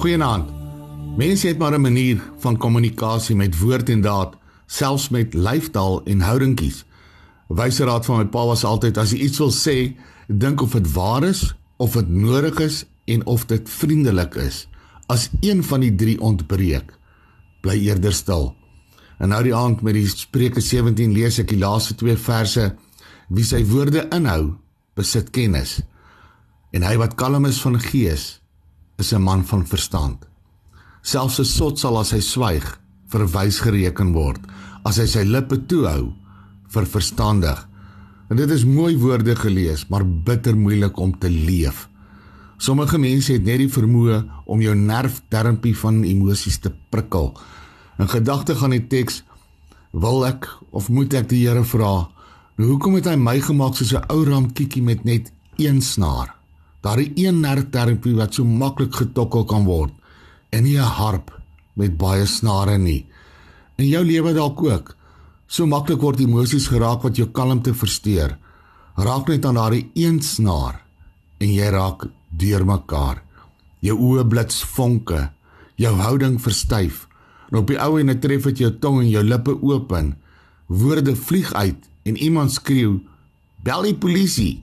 Goeienaand. Mense het maar 'n manier van kommunikasie met woord en daad, selfs met lyfstaal en houdingkies. Wyse raad van my pa was altyd as jy iets wil sê, dink of dit waar is, of dit nodig is en of dit vriendelik is. As een van die drie ontbreek, bly eerder stil. En nou die aand met die Spreuke 17 lees ek die laaste twee verse. Wie sy woorde inhou, besit kennis. En hy wat kalm is van gees, is 'n man van verstand. Selfs 'n sot sal as hy swyg verwys gereken word, as hy sy lippe toehou vir verstandig. En dit is mooi woorde gelees, maar bitter moeilik om te leef. Sommige mense het net die vermoë om jou nerftermpie van emosies te prikkel. In gedagte gaan die teks wil ek of moet ek die Here vra, nou hoekom het hy my gemaak soos 'n ou ramkiekie met net een snaar? Daardie een nerftermpie wat so maklik getokkel kan word en nie 'n harp met baie snare nie. In jou lewe dalk ook. So maklik word emosies geraak wat jou kalmte versteur. Raak net aan daardie een snaar en jy raak deurmekaar. Jou oë blits vonke, jou houding verstyf. En op die ou en dit tref dit jou tong en jou lippe open. Woorde vlieg uit en iemand skreeu: "Bel die polisie!"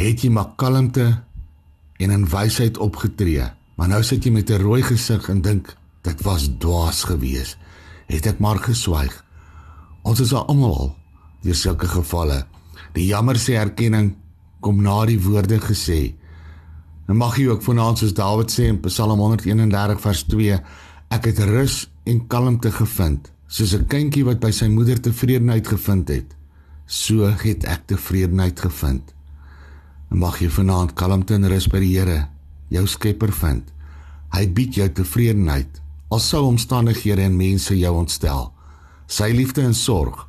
Het jy maar kalmte en in wysheid opgetree. Maar nou sit jy met 'n rooi gesig en dink dit was dwaas geweest. Het ek maar geswyg. Ons is almal al deur sulke gevalle. Die jammer sê erkenning kom na die woorde gesê. En mag jy ook vanaand soos Dawid sê in Psalm 131 vers 2, ek het rus en kalmte gevind, soos 'n kindjie wat by sy moeder tevredenheid gevind het. So het ek tevredenheid gevind. En mag jy vanaand kalmte en rus by die Here, jou Skepper vind. Hy bied jou tevredenheid al sou omstandighede en mense jou ontstel. Sy liefde en sorg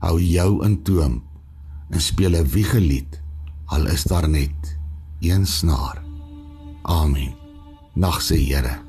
hou jou in toom en speel 'n wiegelied al is daar net een snaar. Amen. Nag se Here.